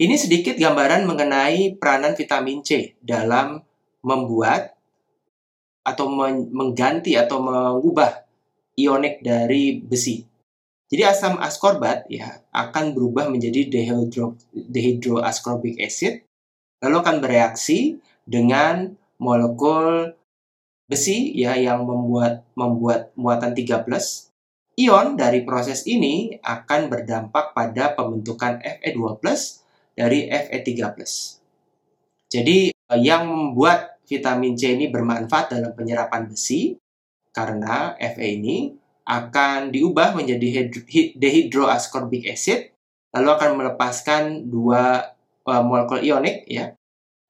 Ini sedikit gambaran mengenai peranan vitamin C dalam membuat atau mengganti atau mengubah ionik dari besi. Jadi asam askorbat ya akan berubah menjadi dehydro, dehydroascorbic acid lalu akan bereaksi dengan molekul besi ya yang membuat membuat muatan 3+. Ion dari proses ini akan berdampak pada pembentukan Fe2+ dari Fe3+. Jadi eh, yang membuat vitamin C ini bermanfaat dalam penyerapan besi karena Fe ini akan diubah menjadi dehydroascorbic acid lalu akan melepaskan dua uh, molekul ionik ya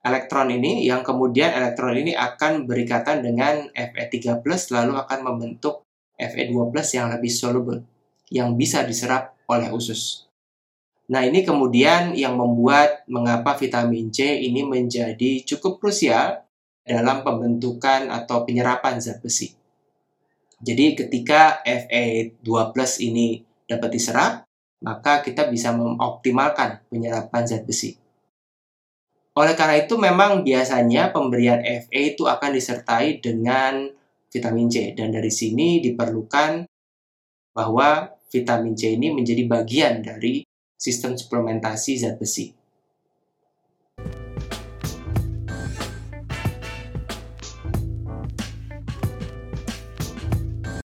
elektron ini yang kemudian elektron ini akan berikatan dengan Fe3+ lalu akan membentuk Fe2+ yang lebih soluble yang bisa diserap oleh usus. Nah, ini kemudian yang membuat mengapa vitamin C ini menjadi cukup krusial dalam pembentukan atau penyerapan zat besi. Jadi ketika Fe2+ ini dapat diserap, maka kita bisa mengoptimalkan penyerapan zat besi. Oleh karena itu memang biasanya pemberian Fe itu akan disertai dengan vitamin C dan dari sini diperlukan bahwa vitamin C ini menjadi bagian dari sistem suplementasi zat besi.